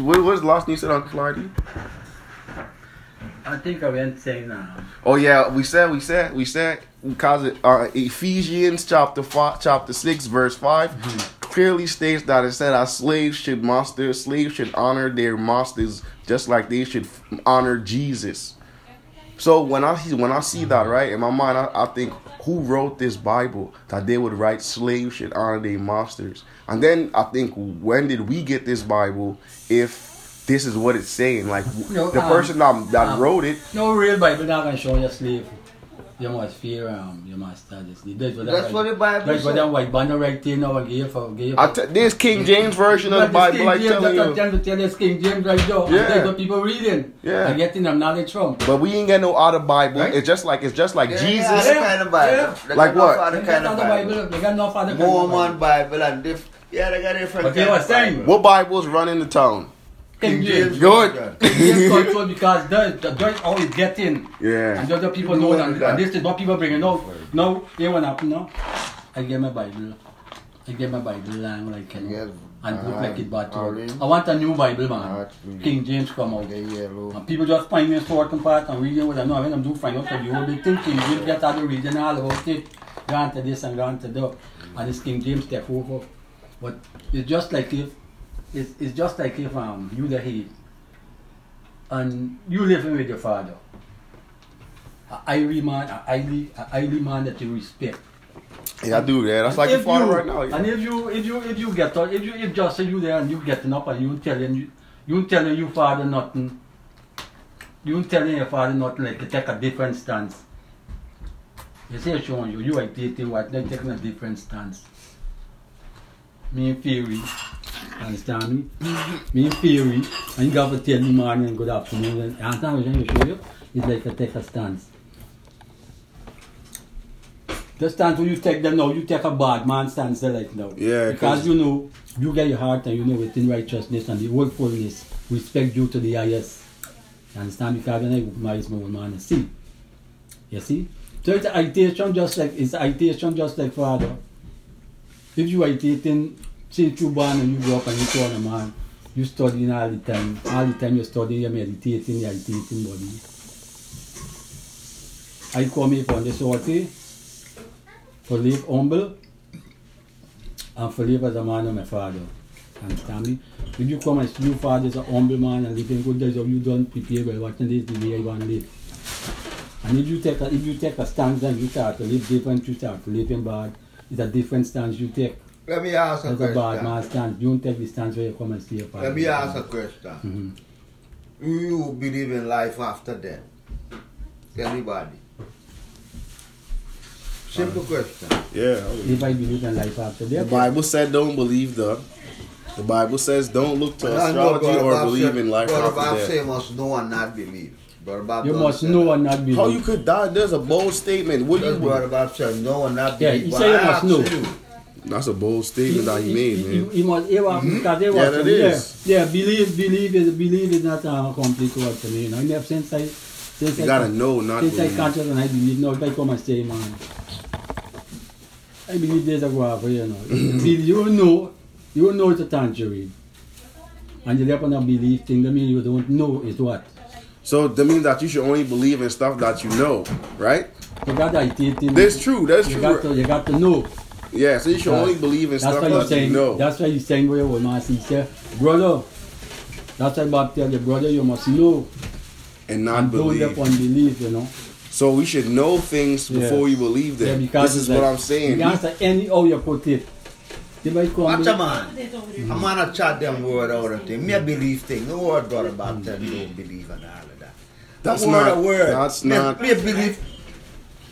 What was the last thing you said, Uncle Flardy? I think I went saying now. Oh yeah, we said we said we said because it uh, Ephesians chapter five, chapter six, verse 5 clearly states that it said our slaves should master slaves should honor their masters just like they should honor Jesus. So when I see when I see that right in my mind, I, I think who wrote this Bible that they would write slaves should honor their masters, and then I think when did we get this Bible if this is what it's saying? Like No, the um, person that, that um, wrote it No real Bible not gonna show you slave. You must fear um, you must study sleep. That's what, That's what the Bible That's what said. that white banner right there now and give for give. I t- this King James version of the Bible, I tell I'm you. trying to tell you, it's King James right now. Yeah. That's what people reading. Yeah. And getting them knowledge from. But we ain't got no other Bible. Right? It's just like it's just like Yeah, Jesus. other kind of Bible. Yeah. They Like what? Other They kind got of other Bible. Bible. They got no other kind of Mormon Bible. Bible and diff. Yeah, they got different. But they kind was of saying- Bible. What Bibles run in the town? King James. Good. King James control because the the dirt always get in. Yeah. And the other people know that. And this is what people bringing No, Now, you what happen now? I get my Bible. I get my Bible long like can Yes. And put like it back. I want a new Bible, man. Really? King James come out. The. And people just find me a certain part and reading what I know. When I'm doing find out that you will be thinking, you get out the reading all about it. Granted this and granted that. And this King James take over. But it's just like if it's, it's just like if um you the head and you living with your father. A highly man, a highly, a highly man that you respect. Yeah, I do that. That's like And your father you- right now. And if you if you if you get up, if you if just say you there and you getting up and you telling you you telling your father nothing, you telling your father nothing like to take a different stance. You say showing you you are dating what they taking a different stance. Me in theory, understand me? Me in theory, and you got to tell me morning and good afternoon. And understand what I'm show you? It's like a take a stance. The stance when you take them now, you take a bad man stance there like now. Yeah, Because you know, you get your heart and you know within righteousness and the workfulness, respect due to the highest. You understand? Because when I recognize my own man, see. You see? So it's ideation just like it's ideation just like father. If you are dating since you born and you grow up and you turn a man, you studying all the time. All the time you're studying, you're meditating, you're meditating body. I come here from the sortie for live humble and for live as a man of my father. Understand me? If you come and your father as a humble man and living good days, you don't prepare well, watching this the way you want to live. And if you take a, if you take a stance and you start to live different, you start to live in bad, it's a different stance you take. Let me ask a That's a bad man question. stance. You don't take the stance where you come and see your father. Let me ask a question. Mhm. Do you believe in life after death? Anybody? Simple question. Yeah. If I believe in life after death. The Bible said don't believe the. The Bible says don't look to I know astrology or Bob believe said- in life Brother after Bob death. say must know and not believe. Brother Bob you must know that. and not believe. How you could die? There's a bold statement. What do That's you? Brother Bob said no and not Yeah, believe. he But say you I must know. you, That's a bold statement that he made, man. he must, he was, mm-hmm. because they Yeah, that yeah, yeah, believe, believe is, believe is not a complete word for me, you know. If- since I, since You I, gotta know, not since I believe. conscious and I believe, now if I come and say, man, I believe there's a God for you know. Believe- you know, you know it's a tangerine. And you live on a belief thing, that mean you don't know is what. So that means that you should only believe in stuff that you know, right? You got to That's true. That's you got to, true. you got to know. Yeah. So you should only believe in That's stuff why you're that saying. you know. That's why you're saying where your man he said, brother. That's why Bob tell you, brother, you must know and not and don't believe. upon belief, you know. So we should know things Yeah. before we believe Yeah, them. because this is it's what like- I'm saying. You answer any how you put it. They might come Watch with- a man. A man a chat them word out of thing. Me a believe thing. No word Brother Bob tell me don't believe and all of that. That's a word not- a word. that's me, not- Me a believe.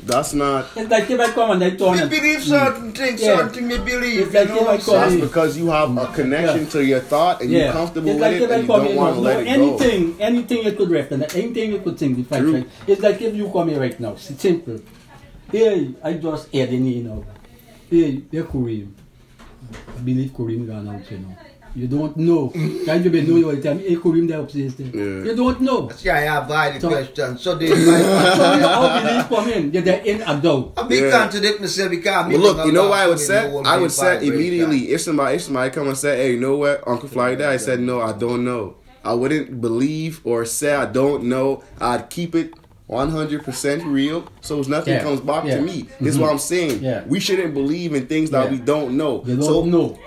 That's not. It's like they might come and they turn Me and believe certain mm. things. Yeah. Certain thing me believe. It's like you know I what I'm That's saying? because you have a connection Yeah. to your thought and yeah. you're comfortable it's with like it and you don't want to no, let it go. anything, anything you could recognize, anything you could think, if I True. It's like if you come here right now, it's simple. Hey, I just hear the name now. Hey, they're Kareem. I believe Kareem gone out, you know. You don't know. Can you be know you all the time? Hey, could him there upstairs there. Yeah. You don't know. See, I have the So- question. So they So you might. how belief come in? You're there in a doubt. I be Yeah. contradict myself because me Well, look, you know I'm why I would say? doing I would say immediately if somebody if somebody come and say, "Hey, you know what, Uncle Fly Dad," I said, "No, I don't know." I wouldn't believe or say I don't know. I'd keep it 100% real, so nothing Yeah, comes back yeah. to me. This is what mm-hmm. I'm saying. Yeah. We shouldn't believe in things that Yeah. we don't know. You don't so know.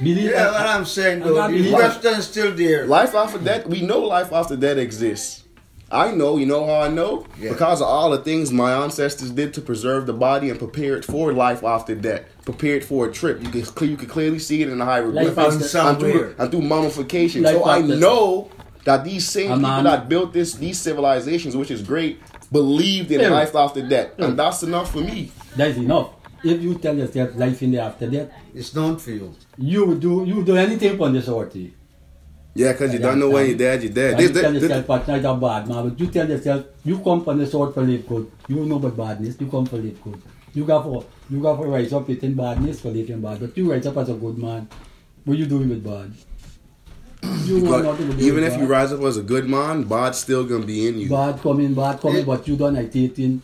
Believe Yeah, what I'm saying though, I the believe- question is still there. life after death, we know life after death exists. I know, you know how I know? Yeah. Because of all the things my ancestors did to preserve the body and prepare it for life after death. Prepare it for a trip. You can you can clearly see it in the hieroglyphics after- and, through, Somewhere. and through mummification. Life so I after- know that these same A people man- that built this these civilizations, which is great, believed in Yeah. life after death. Yeah. And that's enough for me. That's enough. If you tell yourself life in the after death, It's not for you. You would do you would do anything upon this earth. eh? Yeah, because you don't know when you're dead, you're dead. This- you tell this- yourself but not a bad man, but you tell yourself you come from the sword for live good. You know about badness, you come for live good. You got for you got for rise up within badness for living bad, but you rise up as a good man. What you doing with bad? You want nothing to do even if you rise up as a good man, God's still gonna be in you. bad coming, bad coming, but you don't irritating.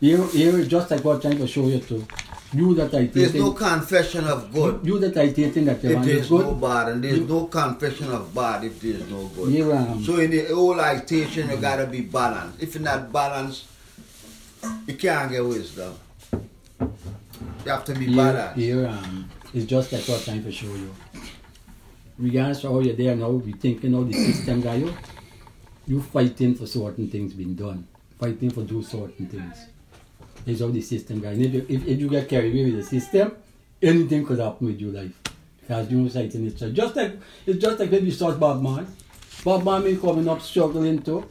Here, here, just like what I'm trying to show you too. You that There's no confession of good You that irritating that the if there's no good. bad, and there's You- no confession of bad if there's no good. Here, um, So in the whole agitation, you gotta be balanced. If you're not balanced, you can't get wisdom. You have to be Here, balanced. here um, it's just like what I'm trying to show you. Regardless of how you're there now, you thinking how the system got you, you fighting for certain things being done. Fighting for do certain things. It's how the system you. If you, if, if you get carried away with the system, anything could happen with your life. Because you know fighting it. So just like it's just like when you start Bob Man. Bob Man been coming up struggling too.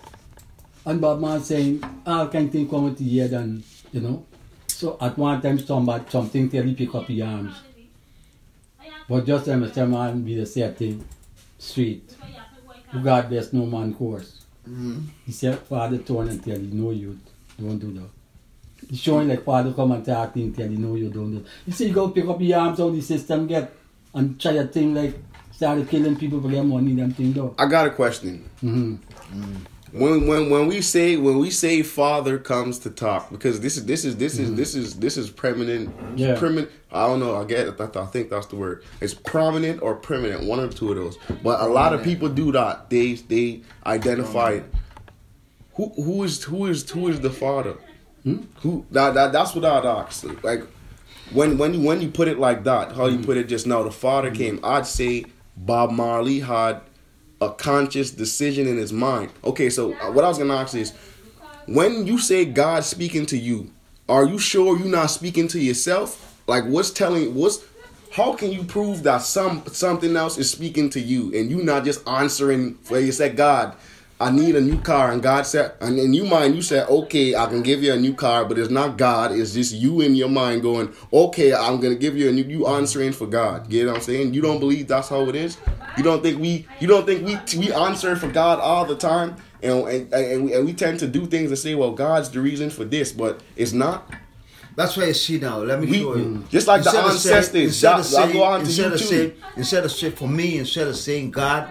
And Bob Man saying all kind of things coming to head and you know. So at one time somebody something tell you pick up your arms. But just time a man be the same thing. Straight. God bless no man course. Mhm. He said father turn and tell you no youth. Don't do that. He's showing like father come and talk to and tell you no you don't do. You see you go pick up your arms how the system get and try a thing like started killing people for their money, them thing though. I got a question. Mm-hmm. when when when we say when we say father comes to talk because this is this is this is this is this is permanent Yeah. permanent I don't know I get it, I, I think that's the word. It's prominent or permanent one or two of those. But a lot of people do that. They they identify who who is who is who is the father Hmm? who that, that that's what I'd ask like when when you when you put it like that how Hmm. you put it just now the father came I'd say Bob Marley had a conscious decision in his mind. Okay, so uh, what I was gonna ask is, when you say God speaking to you, are you sure you're not speaking to yourself? Like, what's telling? What's how can you prove that some something else is speaking to you and you not just answering? Where you said, God, I need a new car, and God said, and in your mind you said, okay, I can give you a new car, but it's not God. It's just you in your mind going, okay, I'm gonna give you a new. You answering for God. You know what I'm saying? You don't believe that's how it is. You don't think we you don't think we we answer for God all the time, and and and we, and we tend to do things and say, well, God's the reason for this, but it's not. That's why you see now. Let me We- show you. just like the Instead saying- ancestors, instead of that- I'll go on to instead of saying, instead of saying for me, instead of saying God,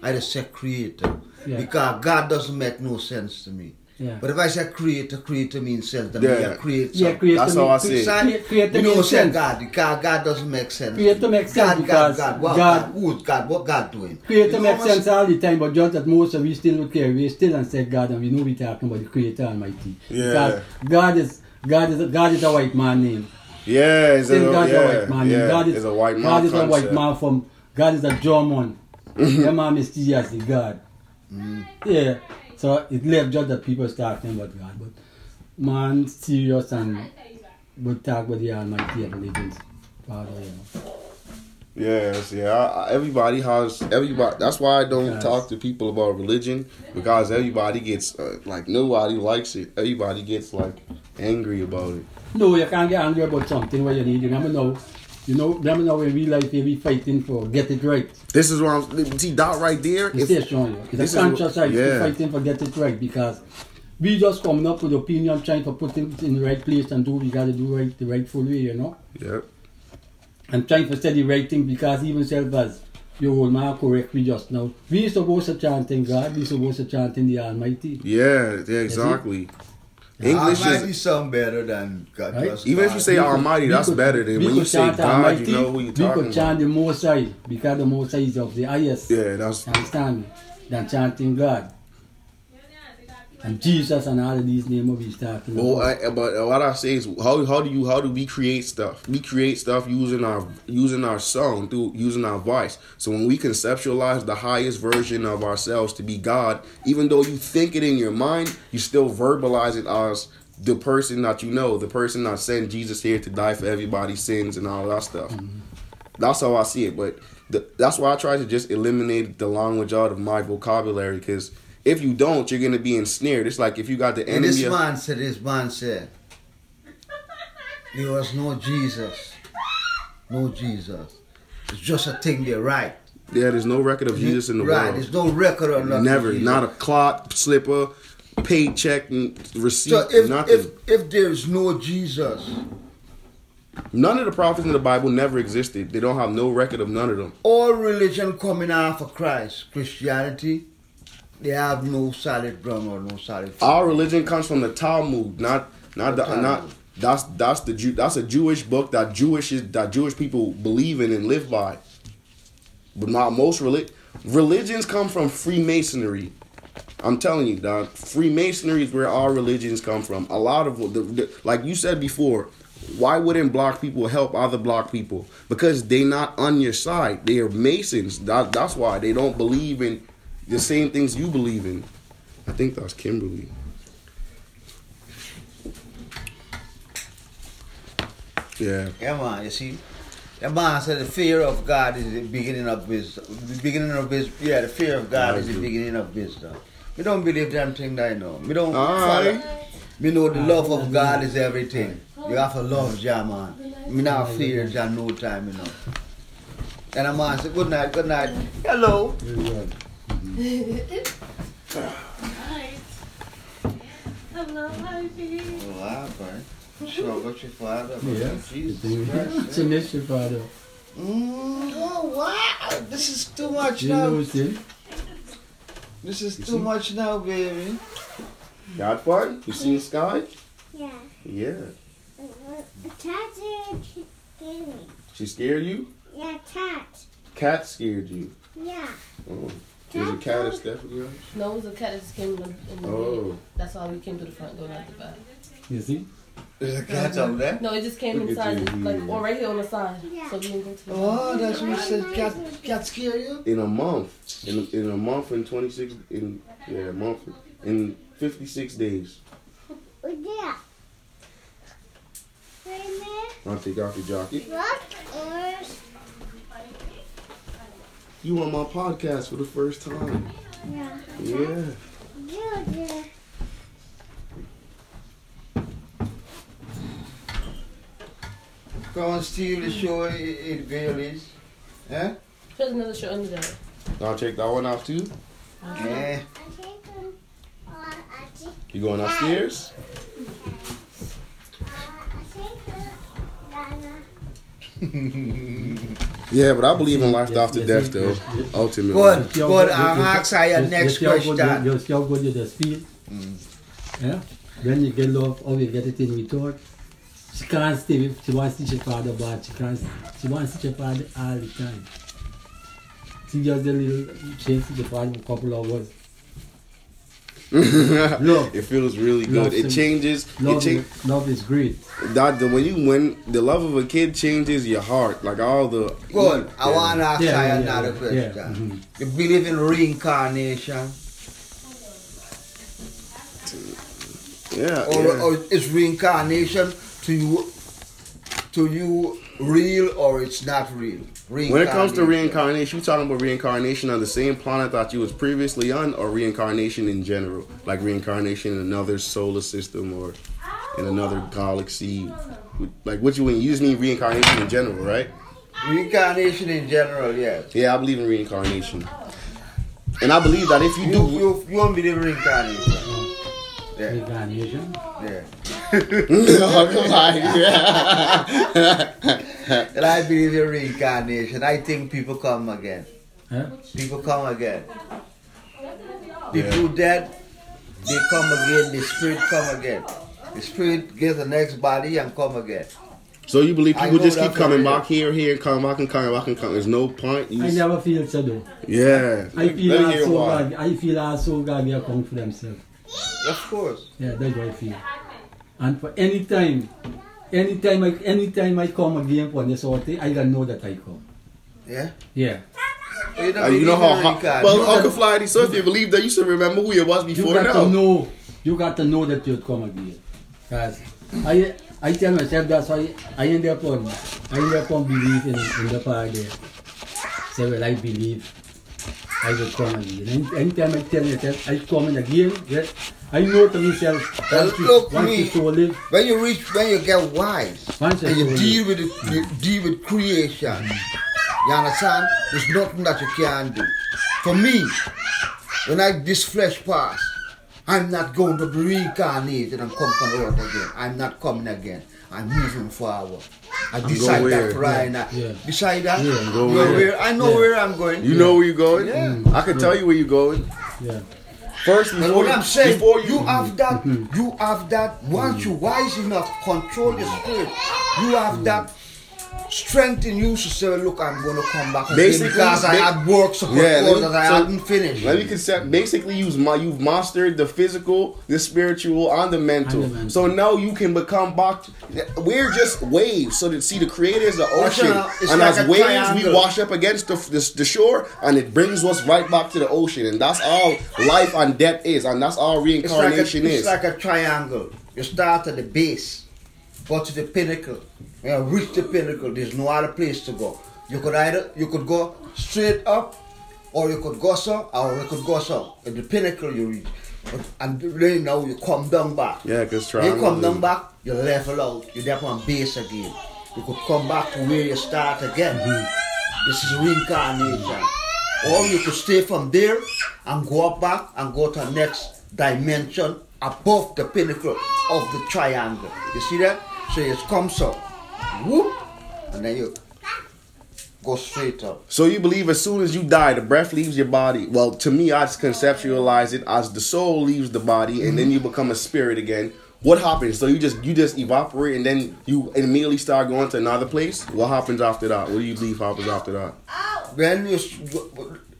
I just say Creator Yeah. because God doesn't make no sense to me. Yeah. But if I say Creator, Creator means sense to Yeah. me. I create Yeah, something. create That's to how I see it. Create- create you know, make say sense. God because God doesn't make sense. Create to make sense God, because God, God, what God- God, who's God, what God doing? Creator You know makes sense all the time, but just that most of we still look here, we still and say God, and we know we talking about the Creator Almighty. Yeah. Because God is God is God is a white man name. Yeah, it's a, Still God is a yeah, white man name. yeah, God is it's a white man God is a white man from God is a German. Your man mysterious the God. Mm. Yeah. So it left just that people start talking about God, but man serious and would talk about the Almighty of religions. Father, you know. Yes, yeah. I- everybody has everybody. That's why I don't Yes. talk to people about religion because everybody gets uh, like nobody likes it. Everybody gets like angry about it. No, you can't get angry about something where you need. You never know. You know, know in real life be fighting for get it right. This is what I'm see that right there. The If, showing you. this It's is a conscious what- right yeah. to fighting for get it right because we just coming up with opinion, trying to put things in the right place and do what we gotta do right the rightful way, you know. yep. I'm trying to say the right thing because even self as your old man correct me just now. We used to go to chanting God, we used to go to chanting the Almighty. Yeah, yeah, exactly. English Almighty is sound better than God. Right? just even if you say We could- Almighty, that's could- better than when you say God. Almighty, You know who you're We talking could chant about. the Most High because the Most High is of the highest. Yeah, that's Understand me? Than chanting God. And Jesus and all of these names we talking Well, about. I, but what I say is, how how do you how do we create stuff? We create stuff using our using our song through using our voice. So when we conceptualize the highest version of ourselves to be God, even though you think it in your mind, you still verbalize it as the person that you know, the person that sent Jesus here to die for everybody's sins and all that stuff. Mm-hmm. That's how I see it. But the, that's why I try to just eliminate the language out of my vocabulary because. If you don't, you're gonna be ensnared. It's like if you got the And enemy. this of- man said, this man said, there was no Jesus. No Jesus. It's just a thing they write. Yeah, there's no record of Jesus in the right. world. There's no record of nothing. Never, not a clock, slipper, paycheck, and receipt, So if, nothing. if if there's no Jesus, none of the prophets in the Bible never existed. They don't have no record of none of them. all religion coming out after Christ, Christianity, they have no solid ground or no solid. Our religion comes from the Talmud, not not the, The not that's that's the Jew that's a Jewish book that Jewish is that Jewish people believe in and live by. But not most relig- religions come from Freemasonry. I'm telling you, dog. Freemasonry is where all religions come from. A lot of the, the like you said before. Why wouldn't black people help other black people? Because they're not on your side. They are Masons. That, that's why they don't believe in the same things you believe in. I think that was Kimberly. Yeah. Yeah, man. You see, the man said the fear of God is the beginning of wisdom. The beginning of wisdom. Yeah, the fear of God is the beginning of wisdom. Uh, we don't believe them thing that I know. We don't follow. We know the love of God is everything. You have to love Jah, man. Me not fear Jah no time, you know. And a man said, good night, good night. Hello. Hello, baby. Oh, wow, man. Sure, got your father. Yes. Jesus Christ. It's a mystery, Father. Mm, oh, wow. This is too much You know now. what's in? This is too much now, baby. You had You see seen Sky? Yeah. Yeah. Tat scared me. She scared you? Yeah, cat. Cat scared you. Yeah. Oh. There's a cat at Stephanie's house? No, it was a cat that just came in the, in the Oh. bed. That's why we came to the front door, not the back. You see? There's a cat over there. No, it just came Look at inside, you. like, or right here on the side. Yeah. So we didn't go to the Oh, that's what you said. Cat, cat scare you? In a month. In, in a month and 26, in, yeah, a month. In 56 days. Oh, yeah. Wait a minute. I'll take off your jacket. What? Or You on my podcast for the first time. yeah. Yeah. Georgia. Come on, steal the show it, it girl is. Huh? There's another shirt under there. I'll take that one off too. Yeah. I think um, uh, I think You going upstairs? I think Dana. Yeah, but I believe in life after Yes, death, yes, though. yes, yes. Ultimately. Good. See Good. good- I'm you- asking your next you see how good you- question. You see how good you just feel? Yeah? When you get love, how you get it in return. She can't stay with, she wants to see her father, but she can't, she wants to see her father all the time. She just a little change to the father for a couple of hours. Love. It feels really Love good. It sim- changes. It Love, changes. is, love is great. That the when you when the love of a kid changes your heart, like all the Good. I want to ask Yeah, you yeah, another yeah, question. yeah, mhm. You believe in reincarnation? yeah, Or, yeah. or is reincarnation to you to you real or it's not real? When it comes to reincarnation, you talking about reincarnation on the same planet that you was previously on, or reincarnation in general, like reincarnation in another solar system or in another galaxy. Like what you when you just mean reincarnation in general, right? Reincarnation in general, yeah. Yeah, I believe in reincarnation, and I believe that if you You, do, you, you won't believe in reincarnation. Yeah, Reincarnation. yeah. no, oh, come on. Yeah. And I believe in reincarnation. I think people come again. Huh? People come again. People dead, they come again. The spirit come again. The spirit gets the next body and come again. So you believe people just keep coming back here, here, and coming back and coming back and coming. There's no point. You I never feel so though. yeah. I feel Let me also. God, I feel also God will come for themselves. Of course. Yeah, that's what I feel. And for any time, anytime I anytime I come again for this sort I don't know that I come. Yeah. Yeah. You, don't Uh, you know how in hot. reincarnation. Well, Uncle Flighty, so if you believe that, you should remember who you was before You before got now. to know you got to know that you'd come again. Cause I I tell myself that's why I end up on I end up on believe in, in the part there. Say well I believe I will come again. Any- Anytime I tell myself I come in again, yes, I know to myself once you, look, once me- you live, When you reach, when you get wise, Once and you deal with it, you deal with creation. You understand? There's nothing that you can do. For me, when I this flesh pass, I'm not going to be reincarnated and come from earth again. I'm not coming again. I'm moving forward. I decide that right now. Yeah. Decide that. Yeah, go You know where? where? I know Yeah. where I'm going. You know where you're going? Yeah. Mm. I can tell you where you're going. yeah. First, And before, what I'm saying, before you, you, have mm-hmm. that, mm-hmm. you have that, once mm-hmm. you wise enough, control the spirit, you have that strength in you to say, look, I'm going to come back again Basically, because I had work so Yeah, let me- that I so- hadn't finished. Let me concept. Basically, you've you've mastered the physical, the spiritual, and the mental. And the mental. So now you can become back. We're just waves. So to see, the creator is the ocean, out, it's and like as waves, triangle. we wash up against the, the the shore, and it brings us right back to the ocean, and that's all life and death is, and that's all it's like, a, reincarnation it's is. like a triangle. You start at the base, go to the pinnacle. You reach the pinnacle, there's no other place to go. You could either, you could go straight up, or you could go so, or you could go so. At the pinnacle you reach. But- And then now you come down back. yeah, because You come down back, you level out, you're there on base again. You could come back to where you start again. This is reincarnation. Or you could stay from there and go up back and go to the next dimension above the pinnacle of the triangle. You see that? So you come so, whoop, and then you go straight up. So you believe as soon as you die, the breath leaves your body. Well, to me, I just conceptualize it as the soul leaves the body, and then you become a spirit again. What happens? So you just you just evaporate, and then you immediately start going to another place. What happens after that? What do you believe happens after that? When you,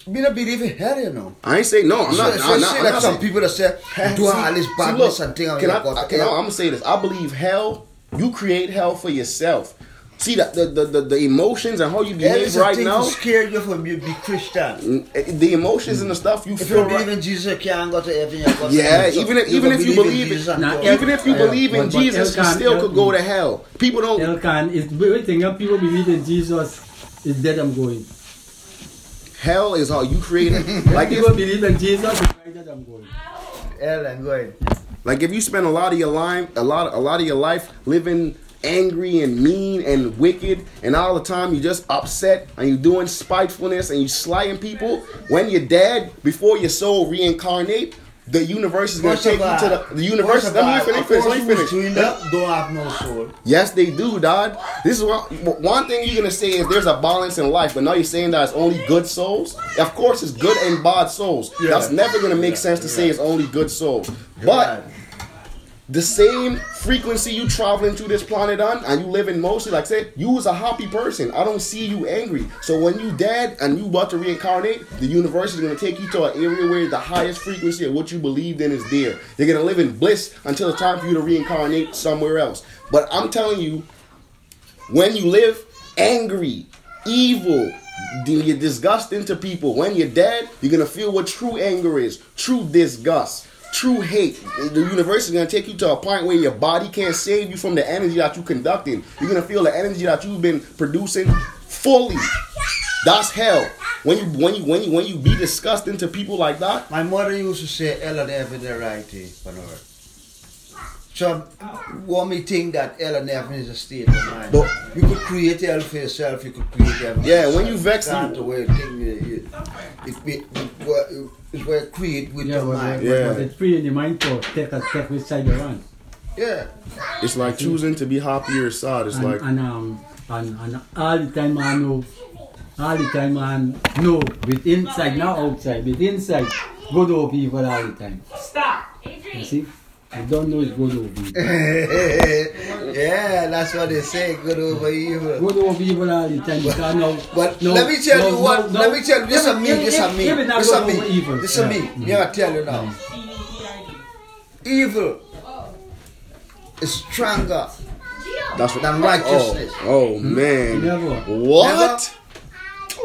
me not believe in hell, you know. I ain't say no. I'm So, not. so I'm see not, I'm that not some saying- people that say, do all this See, badness look, and thing can I, I, can I. I'm gonna say this. I believe hell. You create hell for yourself. See that the, the, the, the emotions and how you behave is right thing now. to scare you from you be Christian. Mm, eh, the emotions and the stuff you If feel. you right- in Jesus, you can't go to heaven. You go to Yeah. So even if- even if you believe it- Jesus and Nah, go. yeah. Even if you Yeah, believe in but- but Jesus, you still can't- could go to hell. People don't. Elkan, it's everything that people believe in Jesus is dead I'm going. Hell is how you create it. Like people if, believe in Jesus is dead I'm going. Hell and going. Like if you spend a lot of your life, a lot, a lot of your life living angry and mean and wicked, and all the time you just upset and you doing spitefulness and you slaying people. When you're dead, before your soul reincarnate, the universe is gonna take of you to the the universe. Let me finish. Let me finish. don't have no soul. Yes, they do, Dad. This is what one thing you're gonna say is there's a balance in life, but now you're saying that it's only good souls. Of course, it's good and bad souls. Yeah. That's never gonna make Yeah, sense to say it's only good souls. But. The same frequency you traveling to this planet on, and you live in mostly like I said you was a happy person. I don't see you angry. So when you dead and you about to reincarnate, the universe is gonna take you to an area where the highest frequency of what you believed in is there. You're gonna live in bliss until it's time for you to reincarnate somewhere else. But I'm telling you, when you live angry, evil, you're disgusting to people. When you're dead, you're gonna feel what true anger is, true disgust, true hate. The universe is gonna take you to a point where your body can't save you from the energy that you're conducting. You're gonna feel the energy that you've been producing fully. That's hell. When you when you when you when you be disgusting to people like that, My mother used to say, Ella, never the right thing on earth. So, what me think that hell and heaven is a state of mind. But- you could create hell for yourself, you could create for Yeah, when you vex you- the way you, you, it, be- it, it, it's where it create with Yeah, your mind. but, Yeah. but it's free in the mind to take a take which side you want. Yeah. It's like choosing to be happy or sad. It's and, like and um and, and all the time I know all the time I know with inside not outside with inside good over evil all the time. Stop. You see? I don't know it's good over evil. yeah, that's what they say, good over evil. Good over evil all the time because now But no, let me tell no, you what, no, let me tell you, this is me, this is me, this is me, evil. this is me. Yeah. Mm. Yeah, I tell you now. Evil is stronger that's what. than righteousness. Oh, oh man. Never. What?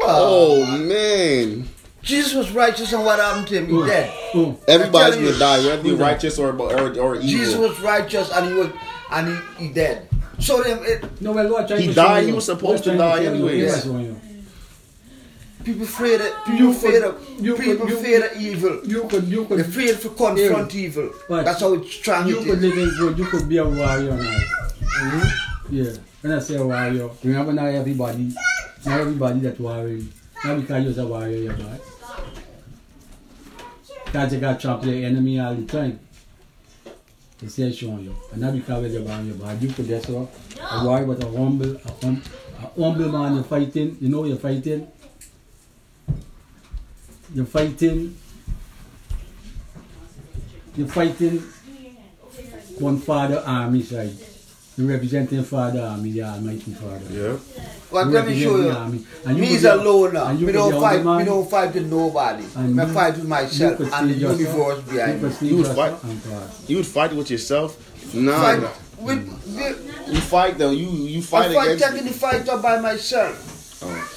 Oh man. Jesus was righteous and what happened to him? He Oh, dead. oh. Everybody's gonna die, whether you're righteous or or, or evil. Jesus was righteous and he was and he, he dead. So them it, No, well, what trying He died, he was supposed to die trying anyways. Yes, people afraid of people You afraid could- of you people could- you- afraid evil. You could, you could. They're could, afraid to confront evil. But That's how it's strong you it could is. live in good. You could be a warrior now. Mhm. Yeah, when I say warrior, remember not everybody, not everybody that warrior. Not because you're a warrior, you're bad. Because you got trample your enemy all the time. Say showing you. And not because you're bad, you're bad. You could just uh, a warrior, but a humble, a, hum, a humble man, you're fighting. You know you're fighting. You're fighting. You're fighting one father army side. You're representing father army, the almighty father. Yeah. But You let me show represent the you. army. And you Me is a- alone now. Uh, we don't fight. humble We don't fight with nobody. And I you- fight with myself and the see yourself- universe behind could me. You would fight- You would fight with yourself? Nah. Fight nah. with, with, You fight though. You you I fight fight against. taking the fight up by myself. Oh.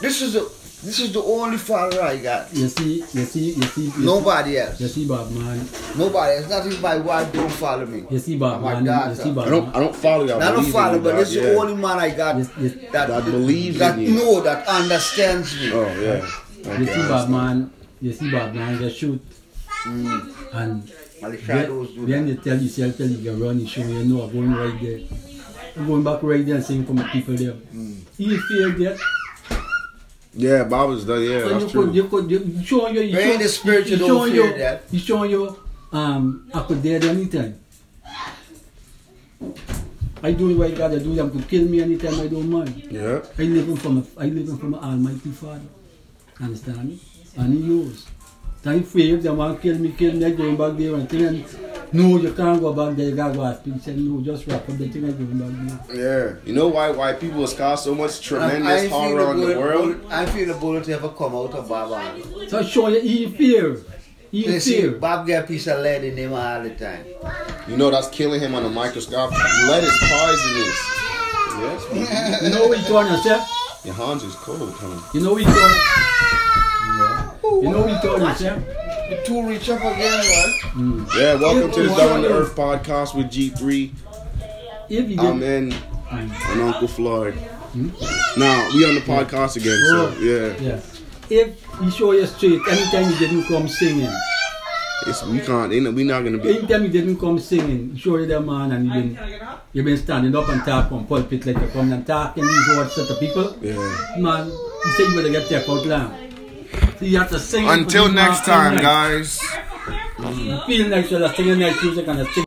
This is the this is the only father I got. You see, you see, you see, you Nobody else. See, you see, Bob man. Nobody else. Not even my wife don't follow me. You see, Bob And my man. daughter. You see, Bob I don't I don't follow you. I Not a believe in father, you, but this is yeah. the only man I got Yes, yes. that That believes that in you. know that understands me. Oh yeah. You Okay, see, I Bob man. You see, Bob man. You shoot, Mm. and And the shadows do then you tell yourself, tell you you run, you show you know I'm going right there. I'm going back right there and sing for my people there. Mm. He failed that. Yeah, Bob was done. Yeah, So that's you true. could, you could, you showing you, you When in the spirit, you don't showing fear you, that. you showing you, um, I could dead anytime. I do what I gotta do. Them could kill me anytime. I don't mind. Yeah. I live from a, I live from an Almighty Father. Understand me? And He knows. Time free if they want to kill me, kill me. I going back there and tell them, no, you can't go back there. You gotta go ask He said, no, just wrap up the thing. I going back there. Yeah. You know why why people has caused so much I tremendous feel horror the on the bullet- world? I feel the bullet ever come out of Baba. So show you He fear. He You see, fear. Bob get a piece of lead in him all the time. You know that's killing him on a microscope. Lead is poisonous. Yes. You know what he told yourself? Your hands is cold, huh? You know what he told You know what he told yourself? The two reach up again, man. Mm. Yeah, welcome to the Down to Earth podcast with G3. If he I'm did, in and Uncle Floyd. Now we on the podcast again, so Oh. yeah. yeah. If you show you straight, anytime you didn't come singing, It's we can't. ain't- We not gonna be. anytime you didn't come singing, show you the man and he been, you been standing up and talk on pulpit like you come and talking these words to the people. Yeah. Man, you said you better get checked out loud. So you have to sing. Until next time, guys. Mm-hmm. You feel nice, you're singing nice music and sing